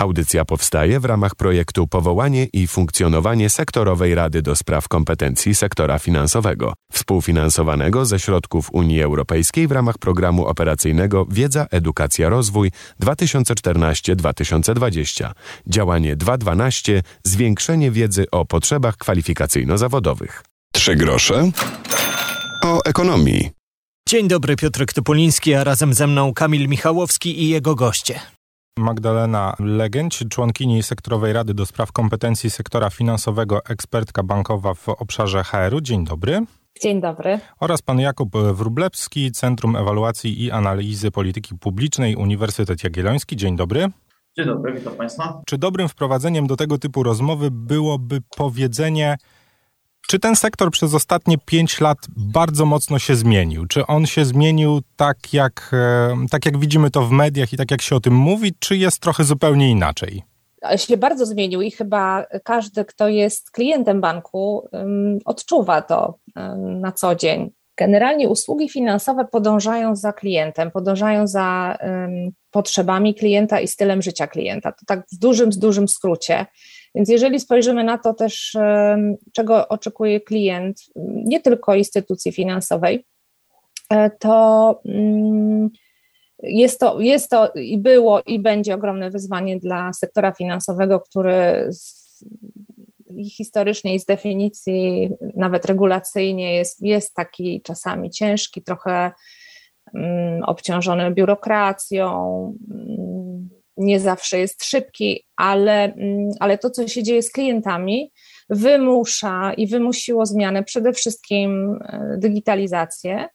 Audycja powstaje w ramach projektu Powołanie i funkcjonowanie sektorowej Rady do Spraw Kompetencji Sektora Finansowego, współfinansowanego ze środków Unii Europejskiej w ramach programu operacyjnego Wiedza, Edukacja, Rozwój 2014-2020. Działanie 212 Zwiększenie wiedzy o potrzebach kwalifikacyjno-zawodowych. Trzy grosze o ekonomii. Dzień dobry, Piotr Topoliński, a razem ze mną Kamil Michałowski i jego goście. Magdalena Legęć, członkini Sektorowej Rady do Spraw Kompetencji Sektora Finansowego, ekspertka bankowa w obszarze HR-u. Dzień dobry. Dzień dobry. Oraz pan Jakub Wrublewski, Centrum Ewaluacji i Analizy Polityki Publicznej, Uniwersytet Jagielloński. Dzień dobry. Dzień dobry, witam państwa. Czy dobrym wprowadzeniem do tego typu rozmowy byłoby powiedzenie, czy ten sektor przez ostatnie pięć lat bardzo mocno się zmienił? Czy on się zmienił tak jak, e, tak jak widzimy to w mediach i tak jak się o tym mówi, czy jest trochę zupełnie inaczej? się bardzo zmienił i chyba każdy, kto jest klientem banku, odczuwa to na co dzień. Generalnie usługi finansowe podążają za klientem, podążają za potrzebami klienta i stylem życia klienta. To tak w dużym, w dużym skrócie. Więc jeżeli spojrzymy na to też, czego oczekuje klient, nie tylko instytucji finansowej, e, to mm, jest to, jest to i było i będzie ogromne wyzwanie dla sektora finansowego, który z, historycznie i z definicji, nawet regulacyjnie, jest, jest taki czasami ciężki, trochę um, obciążony biurokracją, nie zawsze jest szybki, ale, mm, ale to, co się dzieje z klientami, wymusza i wymusiło zmianę przede wszystkim e, digitalizację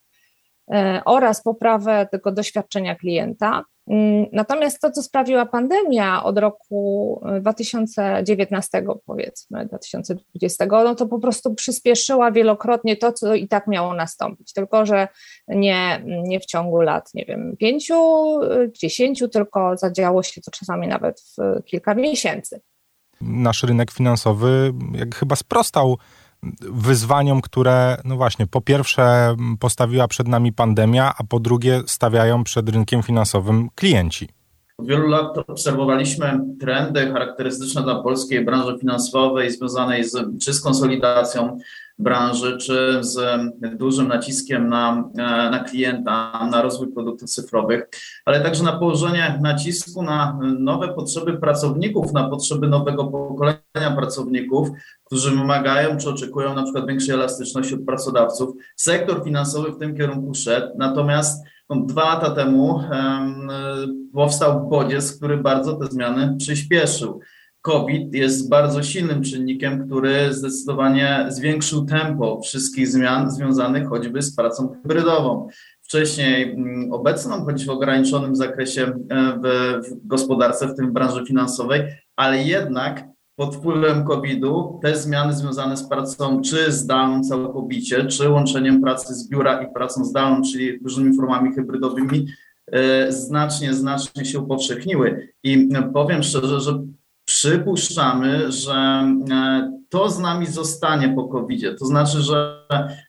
e, oraz poprawę tego doświadczenia klienta. Mm, natomiast to, co sprawiła pandemia od roku 2019, e, powiedzmy, 2020, no to po prostu przyspieszyła wielokrotnie to, co i tak miało nastąpić, tylko że nie, nie w ciągu lat, nie wiem, pięciu, dziesięciu, tylko zadziało się to czasami nawet w kilka miesięcy. Nasz rynek finansowy jak chyba sprostał wyzwaniom, które, no właśnie, po pierwsze postawiła przed nami pandemia, a po drugie stawiają przed rynkiem finansowym klienci. Od wielu lat obserwowaliśmy trendy charakterystyczne dla polskiej branży finansowej związanej z, czy z konsolidacją branży, czy z dużym naciskiem na, na klienta, na rozwój produktów cyfrowych, ale także na położenie nacisku na nowe potrzeby pracowników, na potrzeby nowego pokolenia pracowników, którzy wymagają czy oczekują na przykład większej elastyczności od pracodawców. Sektor finansowy w tym kierunku szedł, natomiast no, dwa lata temu um, powstał bodziec, który bardzo te zmiany przyspieszył. COVID jest bardzo silnym czynnikiem, który zdecydowanie zwiększył tempo wszystkich zmian związanych choćby z pracą hybrydową. Wcześniej mm, obecną, choć w ograniczonym zakresie e, w, w gospodarce, w tym w branży finansowej, ale jednak pod wpływem COVID-u te zmiany związane z pracą czy zdalną całkowicie, czy łączeniem pracy z biura i pracą zdalną, czyli różnymi formami hybrydowymi, e, znacznie, znacznie się upowszechniły. I powiem szczerze, że przypuszczamy, że e, to z nami zostanie po covid To znaczy, że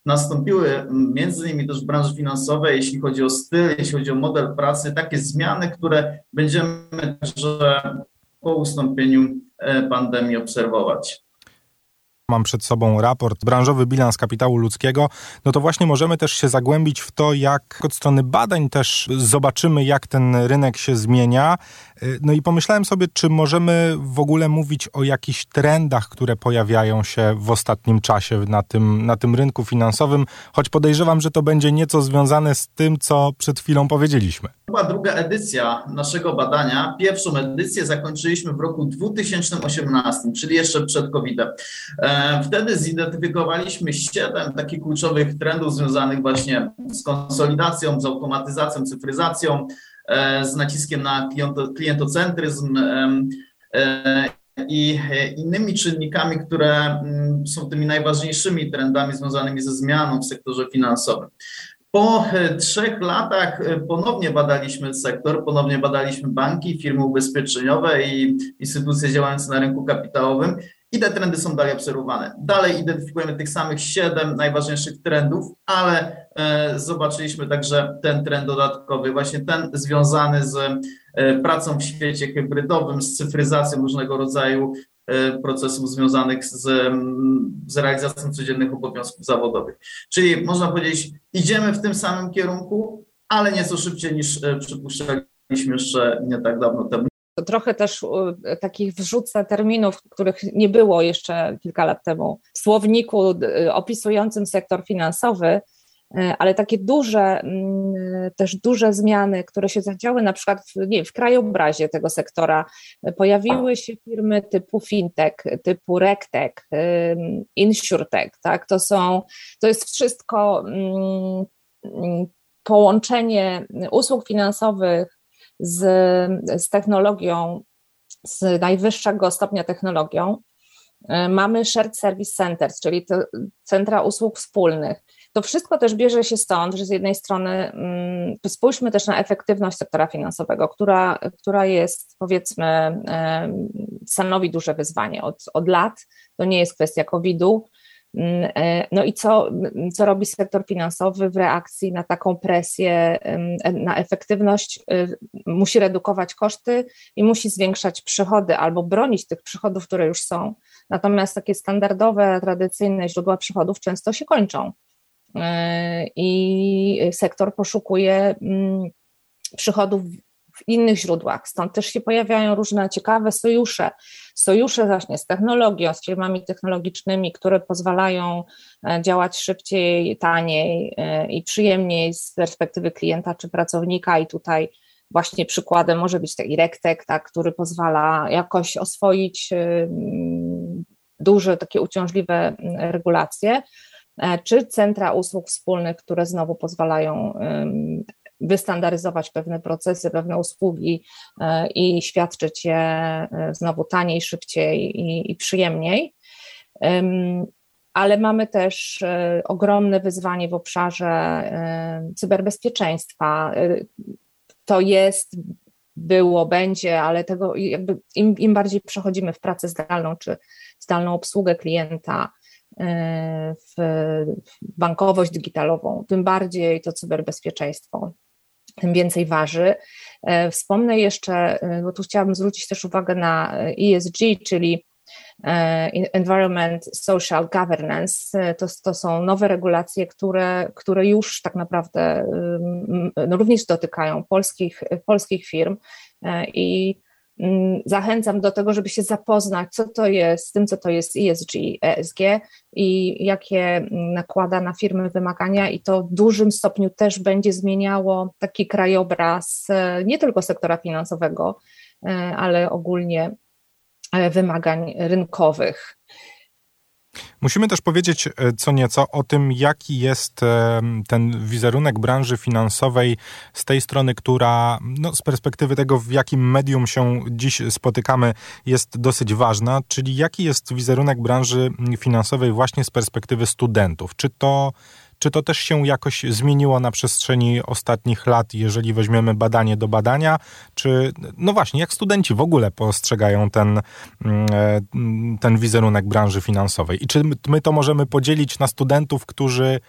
nastąpiły między innymi też w branży finansowej, jeśli chodzi o styl, jeśli chodzi o model pracy, takie zmiany, które będziemy że po ustąpieniu e, pandemii obserwować mam przed sobą raport Branżowy Bilans Kapitału Ludzkiego, no to właśnie możemy też się zagłębić w to, jak od strony badań też zobaczymy, jak ten rynek się zmienia. Y, no i pomyślałem sobie, czy możemy w ogóle mówić o jakichś trendach, które pojawiają się w ostatnim czasie na tym, na tym rynku finansowym, choć podejrzewam, że to będzie nieco związane z tym, co przed chwilą powiedzieliśmy. Była druga edycja naszego badania. Pierwszą edycję zakończyliśmy w roku 2018, czyli jeszcze przed COVID-em. E, wtedy zidentyfikowaliśmy siedem takich kluczowych trendów związanych właśnie z konsolidacją, z automatyzacją, cyfryzacją, e, z naciskiem na klientocentryzm e, i innymi czynnikami, które mm, są tymi najważniejszymi trendami związanymi ze zmianą w sektorze finansowym. Po trzech latach ponownie badaliśmy sektor, ponownie badaliśmy banki, firmy ubezpieczeniowe i instytucje działające na rynku kapitałowym I te trendy są dalej obserwowane. Dalej identyfikujemy tych samych siedem najważniejszych trendów, ale e, zobaczyliśmy także ten trend dodatkowy, właśnie ten związany z e, pracą w świecie hybrydowym, z cyfryzacją różnego rodzaju e, procesów związanych z, z realizacją codziennych obowiązków zawodowych. Czyli można powiedzieć, idziemy w tym samym kierunku, ale nieco szybciej niż przypuszczaliśmy jeszcze nie tak dawno temu trochę też takich wrzucę terminów, których nie było jeszcze kilka lat temu w słowniku opisującym sektor finansowy, e, ale takie duże, też duże zmiany, które się zadziały na przykład w, nie, w krajobrazie tego sektora. Pojawiły się firmy typu fintech, typu regtech, insurtech, tak? To są, to jest wszystko połączenie usług finansowych z, z technologią, z najwyższego stopnia technologią. E, mamy shared service centers, czyli centra usług wspólnych. To wszystko też bierze się stąd, że z jednej strony mm, spójrzmy też na efektywność sektora finansowego, która, która jest powiedzmy stanowi duże wyzwanie od, od lat. To nie jest kwestia COVID-u, e, no i co, co robi sektor finansowy w reakcji na taką presję, e, na efektywność? E, musi redukować koszty i musi zwiększać przychody albo bronić tych przychodów, które już są. Natomiast takie standardowe, tradycyjne źródła przychodów często się kończą. I sektor poszukuje mm, przychodów w innych źródłach. Stąd też się pojawiają różne ciekawe sojusze. Sojusze właśnie z technologią, z firmami technologicznymi, które pozwalają e, działać szybciej, taniej e, i przyjemniej z perspektywy klienta czy pracownika. I tutaj właśnie przykładem może być taki Rectech, tak, który pozwala jakoś oswoić e, duże, takie uciążliwe regulacje czy centra usług wspólnych, które znowu pozwalają wystandaryzować pewne procesy, pewne usługi e, i świadczyć je e, znowu taniej, szybciej i, i przyjemniej. Ale mamy też e, ogromne wyzwanie w obszarze cyberbezpieczeństwa. To jest, było, będzie, ale tego jakby im, im bardziej przechodzimy w pracę zdalną czy zdalną obsługę klienta, w bankowość digitalową, tym bardziej to cyberbezpieczeństwo tym więcej waży. E, wspomnę jeszcze, e, bo tu chciałabym zwrócić też uwagę na ESG, czyli e, Environment Social Governance. To, to są nowe regulacje, które, które już tak naprawdę no, również dotykają polskich, polskich firm i zachęcam do tego, żeby się zapoznać, co to jest, z tym, co to jest ESG, ESG i jakie nakłada na firmy wymagania, i to w dużym stopniu też będzie zmieniało taki krajobraz e, nie tylko sektora finansowego, e, ale ogólnie e, wymagań rynkowych. Musimy też powiedzieć e, co nieco o tym, jaki jest e, ten wizerunek branży finansowej z tej strony, która no, z perspektywy tego, w jakim medium się dziś spotykamy, jest dosyć ważna, czyli jaki jest wizerunek branży finansowej właśnie z perspektywy studentów. Czy to czy to też się jakoś zmieniło na przestrzeni ostatnich lat, jeżeli weźmiemy badanie do badania? Czy, no właśnie, jak studenci w ogóle postrzegają ten, mm, e, ten wizerunek branży finansowej? I czy my to możemy podzielić na studentów, którzy,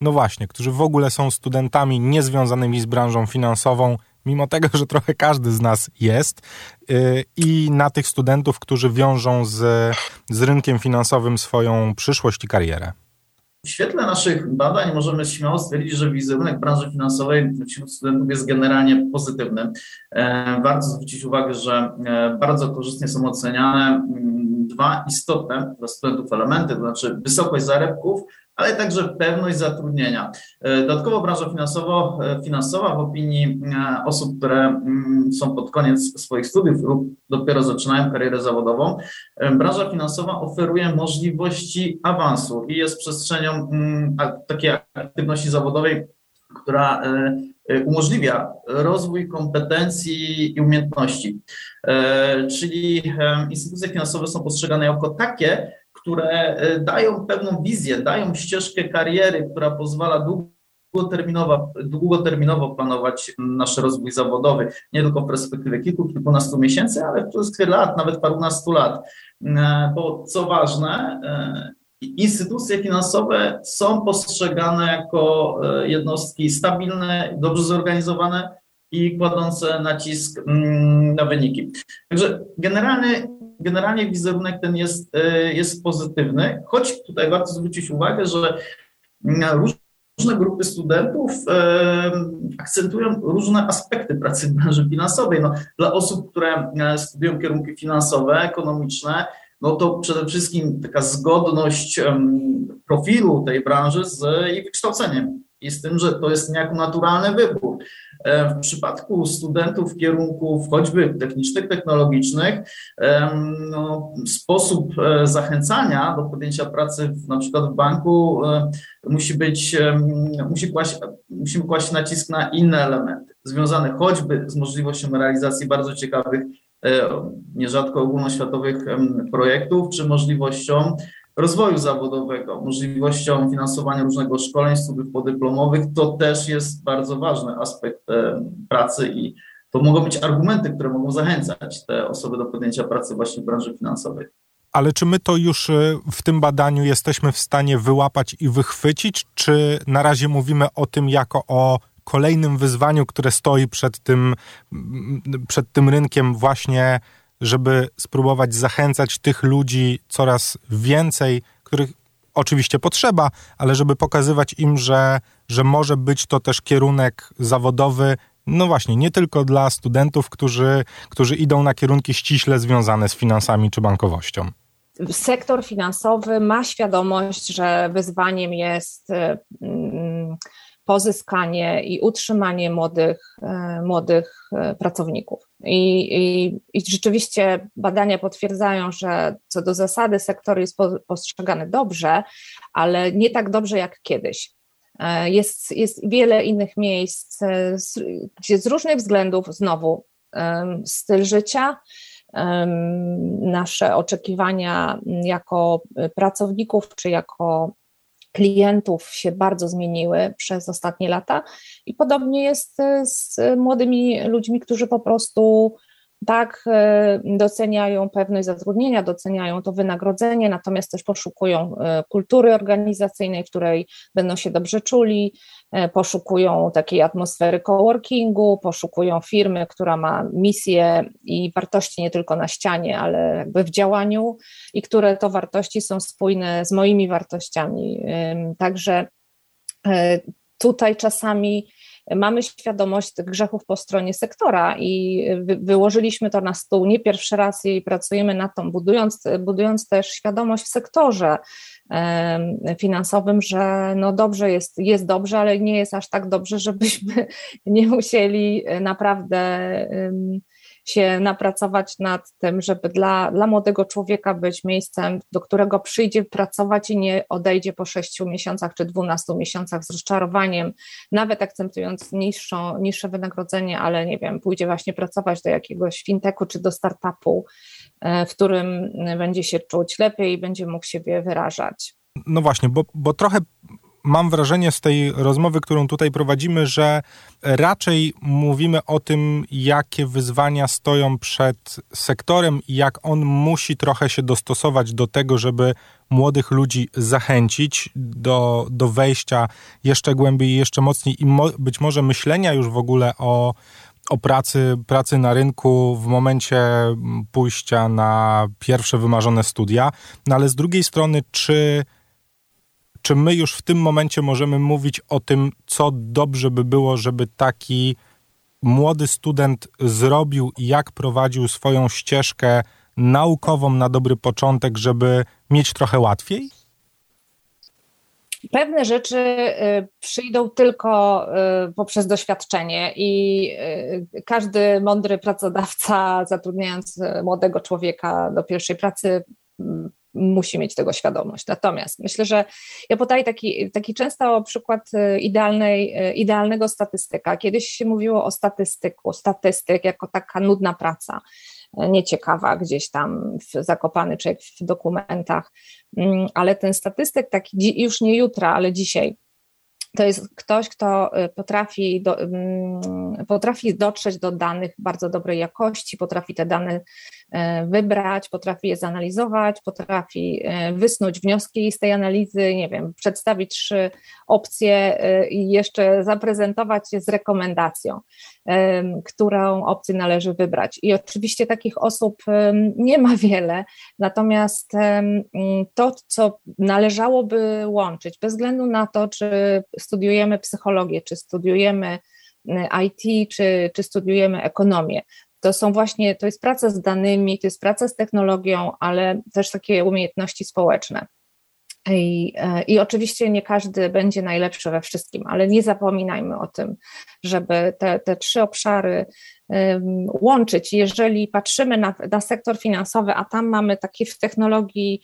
no właśnie, którzy w ogóle są studentami niezwiązanymi z branżą finansową, mimo tego, że trochę każdy z nas jest, y, i na tych studentów, którzy wiążą z, z rynkiem finansowym swoją przyszłość i karierę? W świetle naszych badań możemy śmiało stwierdzić, że wizerunek branży finansowej wśród studentów jest generalnie pozytywny. E, warto zwrócić uwagę, że e, bardzo korzystnie są oceniane mm, dwa istotne dla studentów elementy, to znaczy wysokość zarobków ale także pewność zatrudnienia. E, dodatkowo branża finansowo, e, finansowa w opinii e, osób, które mm, są pod koniec swoich studiów lub dopiero zaczynają karierę zawodową, branża finansowa oferuje możliwości awansu i jest przestrzenią mm, takiej aktywności zawodowej, która umożliwia rozwój kompetencji i umiejętności. Czyli instytucje finansowe są postrzegane jako takie, które e, dają pewną wizję, dają ścieżkę kariery, która pozwala długo długoterminowo, długoterminowo planować nasz rozwój zawodowy, nie tylko w perspektywie kilku, kilkunastu miesięcy, ale w perspektywie lat, nawet parunastu lat. Bo co ważne, instytucje finansowe są postrzegane jako jednostki stabilne, dobrze zorganizowane, i kładące nacisk mm, na wyniki. Także generalnie, generalnie wizerunek ten jest, e, jest pozytywny, choć tutaj warto zwrócić uwagę, że mm, różne grupy studentów e, akcentują różne aspekty pracy w branży finansowej. No, dla osób, które e, studiują kierunki finansowe, ekonomiczne, no to przede wszystkim taka zgodność profilu tej branży z jej wykształceniem i z tym, że to jest niejako naturalny wybór. E, w przypadku studentów kierunków choćby technicznych, technologicznych, no, sposób e, zachęcania do podjęcia pracy w, na przykład w banku e, musi być, musi kłaść, musimy kłaść nacisk na inne elementy, związane choćby z możliwością realizacji bardzo ciekawych nierzadko ogólnoświatowych projektów, czy możliwością rozwoju zawodowego, możliwością finansowania różnego szkoleń, studiów podyplomowych, to też jest bardzo ważny aspekt e, pracy i to mogą być argumenty, które mogą zachęcać te osoby do podjęcia pracy właśnie w branży finansowej. Ale czy my to już e, w tym badaniu jesteśmy w stanie wyłapać i wychwycić, czy na razie mówimy o tym jako o kolejnym wyzwaniu, które stoi przed tym, przed tym rynkiem właśnie żeby spróbować zachęcać tych ludzi coraz więcej, których oczywiście potrzeba, ale żeby pokazywać im, że, że może być to też kierunek zawodowy, no właśnie, nie tylko dla studentów, którzy, którzy idą na kierunki ściśle związane z finansami czy bankowością. Sektor finansowy ma świadomość, że wyzwaniem jest. Pozyskanie i utrzymanie młodych, e, młodych e, pracowników. I, i, I, rzeczywiście badania potwierdzają, że co do zasady sektor jest postrzegany dobrze, ale nie tak dobrze jak kiedyś. E, jest, jest wiele innych miejsc, gdzie z różnych względów znowu styl życia, nasze oczekiwania jako pracowników czy jako klientów się bardzo zmieniły przez ostatnie lata i podobnie jest z młodymi ludźmi, którzy po prostu tak e, doceniają pewność zatrudnienia, doceniają to wynagrodzenie, natomiast też poszukują e, kultury organizacyjnej, w której będą się dobrze czuli, e, poszukują takiej atmosfery coworkingu, poszukują firmy, która ma misję i wartości nie tylko na ścianie, ale jakby w działaniu i które to wartości są spójne z moimi wartościami. Także tutaj czasami mamy świadomość tych grzechów po stronie sektora i wyłożyliśmy to na stół. Nie pierwszy raz i pracujemy nad tą, budując, budując też świadomość w sektorze finansowym, że no dobrze jest, jest dobrze, ale nie jest aż tak dobrze, żebyśmy nie musieli naprawdę się napracować nad tym, żeby dla, dla młodego człowieka być miejscem, do którego przyjdzie pracować i nie odejdzie po 6 miesiącach czy 12 miesiącach z rozczarowaniem, nawet akcentując niższą, niższe wynagrodzenie, ale nie wiem, pójdzie właśnie pracować do jakiegoś fintechu czy do startupu, e, w którym będzie się czuć lepiej i będzie mógł siebie wyrażać. No właśnie, bo, bo trochę mam wrażenie z tej rozmowy, którą tutaj prowadzimy, że raczej mówimy o tym, jakie wyzwania stoją przed sektorem i jak on musi trochę się dostosować do tego, żeby młodych ludzi zachęcić do, do wejścia jeszcze głębiej, jeszcze mocniej i mo, być może myślenia już w ogóle o, o pracy, pracy na rynku w momencie pójścia na pierwsze wymarzone studia. No ale z drugiej strony, czy czy my już w tym momencie możemy mówić o tym, co dobrze by było, żeby taki młody student zrobił i jak prowadził swoją ścieżkę naukową na dobry początek, żeby mieć trochę łatwiej? Pewne rzeczy y, przyjdą tylko y, poprzez doświadczenie i y, każdy mądry pracodawca, zatrudniając młodego człowieka do pierwszej pracy, musi mieć tego świadomość. Natomiast myślę, że ja podaję taki, taki często przykład y, idealnej, y, idealnego statystyka. Kiedyś się mówiło o statystyku, statystyk jako taka nudna praca, y, nieciekawa gdzieś tam zakopany człowiek w dokumentach, mm, ale ten statystyk taki już nie jutra, ale dzisiaj to jest ktoś, kto y, potrafi, do, mm, potrafi dotrzeć do danych bardzo dobrej jakości, potrafi te dane y, wybrać, potrafi je zanalizować, potrafi y, wysnuć wnioski z tej analizy, nie wiem, przedstawić trzy opcje i jeszcze zaprezentować je z rekomendacją, którą opcję należy wybrać. I oczywiście takich osób nie ma wiele, natomiast to, co należałoby łączyć, bez względu na to, czy studiujemy psychologię, czy studiujemy IT, czy, czy studiujemy ekonomię. To są właśnie, to jest praca z danymi, to jest praca z technologią, ale też takie umiejętności społeczne. I, y, I oczywiście nie każdy będzie najlepszy we wszystkim, ale nie zapominajmy o tym, żeby te, te trzy obszary um, łączyć. Jeżeli patrzymy na, na sektor finansowy, a tam mamy takie w technologii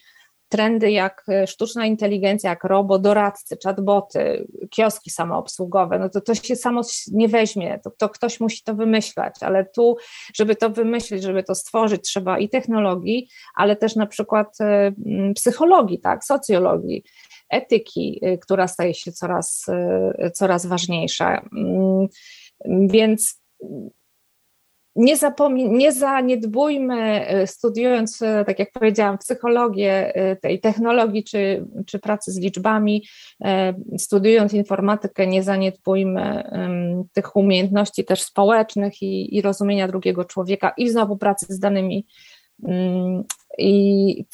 trendy jak e, sztuczna inteligencja, jak robodoradcy, chatboty, kioski samoobsługowe, no to to się samo nie weźmie, to, to ktoś musi to wymyślać, ale tu, żeby to wymyślić, żeby to stworzyć, trzeba i technologii, ale też na przykład e, psychologii, tak, socjologii, etyki, e, która staje się coraz, coraz ważniejsza. Mm, więc nie, zapomnij, nie zaniedbujmy, e, studiując, e, tak jak powiedziałam, psychologię e, tej technologii czy, czy pracy z liczbami, studiując informatykę, nie zaniedbujmy tych umiejętności też społecznych i, i rozumienia drugiego człowieka i znowu pracy z danymi. Mm, I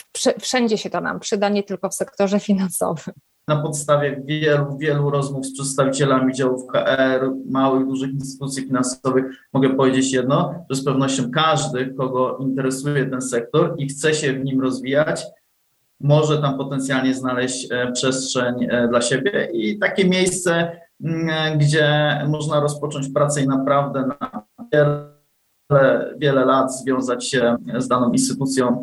wszędzie się to nam przyda, nie tylko w sektorze finansowym na podstawie wielu, wielu rozmów z przedstawicielami działów HR, małych, dużych instytucji finansowych, mogę powiedzieć jedno, że z pewnością każdy, kogo interesuje ten sektor i chce się w nim rozwijać, może tam potencjalnie znaleźć e, przestrzeń e, dla siebie. I takie miejsce, mm, gdzie można rozpocząć pracę i naprawdę na wiele, wiele lat związać się z daną instytucją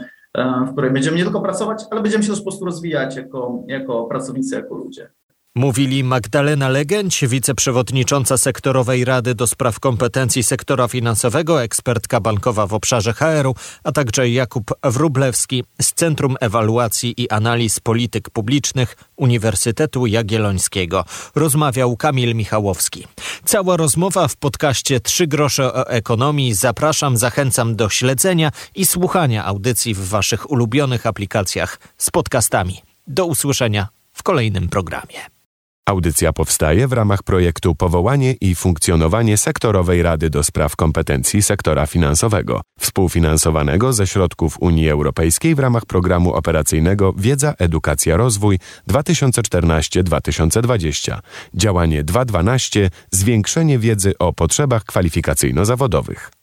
w której będziemy nie tylko pracować, ale będziemy się po prostu rozwijać jako, jako pracownicy, jako ludzie. Mówili Magdalena Legęć, wiceprzewodnicząca sektorowej Rady do Spraw Kompetencji Sektora Finansowego, ekspertka bankowa w obszarze HR-u, a także Jakub Wrublewski z Centrum Ewaluacji i Analiz Polityk Publicznych Uniwersytetu Jagiellońskiego. Rozmawiał Kamil Michałowski. Cała rozmowa w podcaście Trzy grosze o ekonomii. Zapraszam, zachęcam do śledzenia i słuchania audycji w Waszych ulubionych aplikacjach z podcastami. Do usłyszenia w kolejnym programie. Audycja powstaje w ramach projektu Powołanie i funkcjonowanie sektorowej Rady do Spraw Kompetencji Sektora Finansowego, współfinansowanego ze środków Unii Europejskiej w ramach programu operacyjnego Wiedza, Edukacja, Rozwój 2014-2020. Działanie 212 Zwiększenie wiedzy o potrzebach kwalifikacyjno-zawodowych.